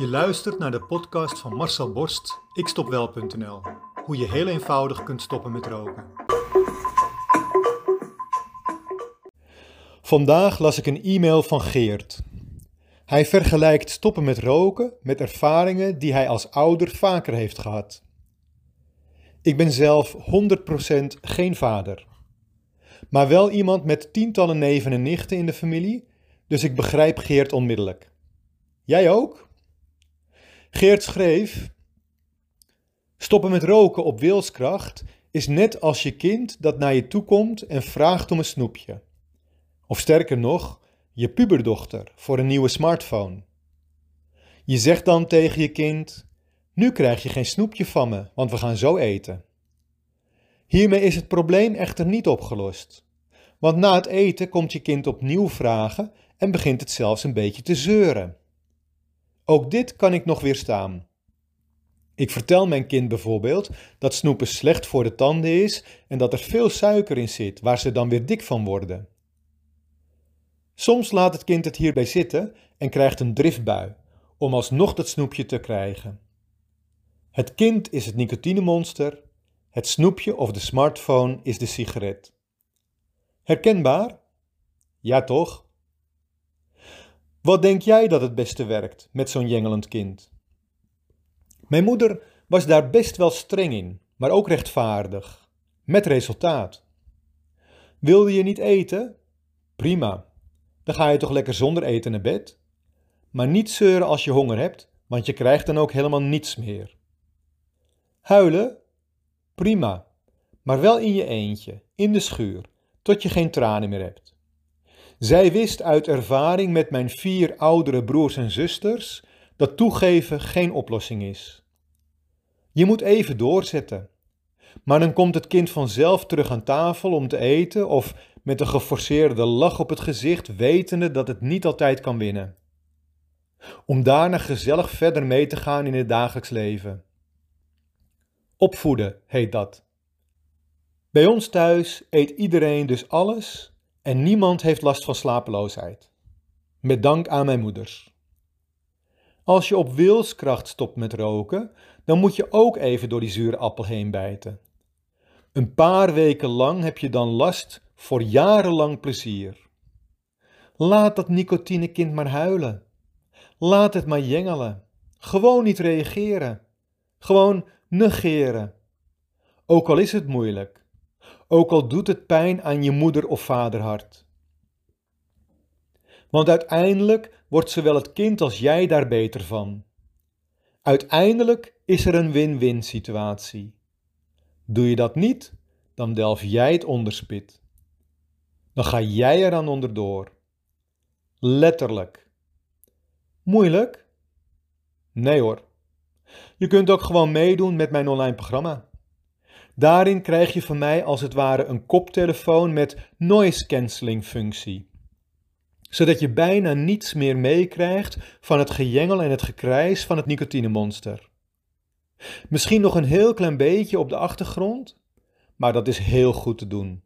Je luistert naar de podcast van Marcel Borst, ikstopwel.nl. Hoe je heel eenvoudig kunt stoppen met roken. Vandaag las ik een e-mail van Geert. Hij vergelijkt stoppen met roken met ervaringen die hij als ouder vaker heeft gehad. Ik ben zelf 100% geen vader. Maar wel iemand met tientallen neven en nichten in de familie, dus ik begrijp Geert onmiddellijk. Jij ook? Geert schreef: Stoppen met roken op wilskracht is net als je kind dat naar je toe komt en vraagt om een snoepje. Of sterker nog, je puberdochter voor een nieuwe smartphone. Je zegt dan tegen je kind: Nu krijg je geen snoepje van me, want we gaan zo eten. Hiermee is het probleem echter niet opgelost. Want na het eten komt je kind opnieuw vragen en begint het zelfs een beetje te zeuren. Ook dit kan ik nog weerstaan. Ik vertel mijn kind bijvoorbeeld dat snoepen slecht voor de tanden is en dat er veel suiker in zit, waar ze dan weer dik van worden. Soms laat het kind het hierbij zitten en krijgt een driftbui om alsnog dat snoepje te krijgen. Het kind is het nicotinemonster, het snoepje of de smartphone is de sigaret. Herkenbaar? Ja toch? Wat denk jij dat het beste werkt met zo'n jengelend kind? Mijn moeder was daar best wel streng in, maar ook rechtvaardig. Met resultaat. Wilde je niet eten? Prima. Dan ga je toch lekker zonder eten naar bed? Maar niet zeuren als je honger hebt, want je krijgt dan ook helemaal niets meer. Huilen? Prima. Maar wel in je eentje, in de schuur, tot je geen tranen meer hebt. Zij wist uit ervaring met mijn vier oudere broers en zusters dat toegeven geen oplossing is. Je moet even doorzetten. Maar dan komt het kind vanzelf terug aan tafel om te eten of met een geforceerde lach op het gezicht, wetende dat het niet altijd kan winnen. Om daarna gezellig verder mee te gaan in het dagelijks leven. Opvoeden heet dat. Bij ons thuis eet iedereen dus alles en niemand heeft last van slapeloosheid. Met dank aan mijn moeders. Als je op wilskracht stopt met roken, dan moet je ook even door die zure appel heen bijten. Een paar weken lang heb je dan last voor jarenlang plezier. Laat dat nicotinekind maar huilen. Laat het maar jengelen. Gewoon niet reageren. Gewoon negeren. Ook al is het moeilijk ook al doet het pijn aan je moeder of vaderhart. Want uiteindelijk wordt zowel het kind als jij daar beter van. Uiteindelijk is er een win-win situatie. Doe je dat niet, dan delf jij het onderspit. Dan ga jij eraan onderdoor. Letterlijk. Moeilijk? Nee hoor. Je kunt ook gewoon meedoen met mijn online programma. Daarin krijg je van mij als het ware een koptelefoon met noise cancelling functie. Zodat je bijna niets meer meekrijgt van het gejengel en het gekrijs van het nicotinemonster. Misschien nog een heel klein beetje op de achtergrond, maar dat is heel goed te doen.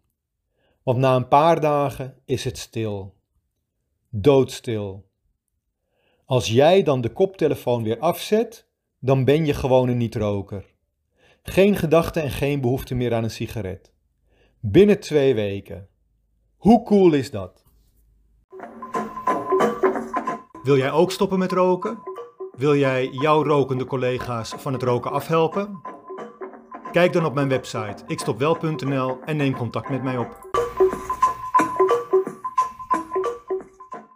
Want na een paar dagen is het stil. Doodstil. Als jij dan de koptelefoon weer afzet, dan ben je gewoon een niet-roker. Geen gedachte en geen behoefte meer aan een sigaret. Binnen twee weken. Hoe cool is dat? Wil jij ook stoppen met roken? Wil jij jouw rokende collega's van het roken afhelpen? Kijk dan op mijn website ikstopwel.nl en neem contact met mij op.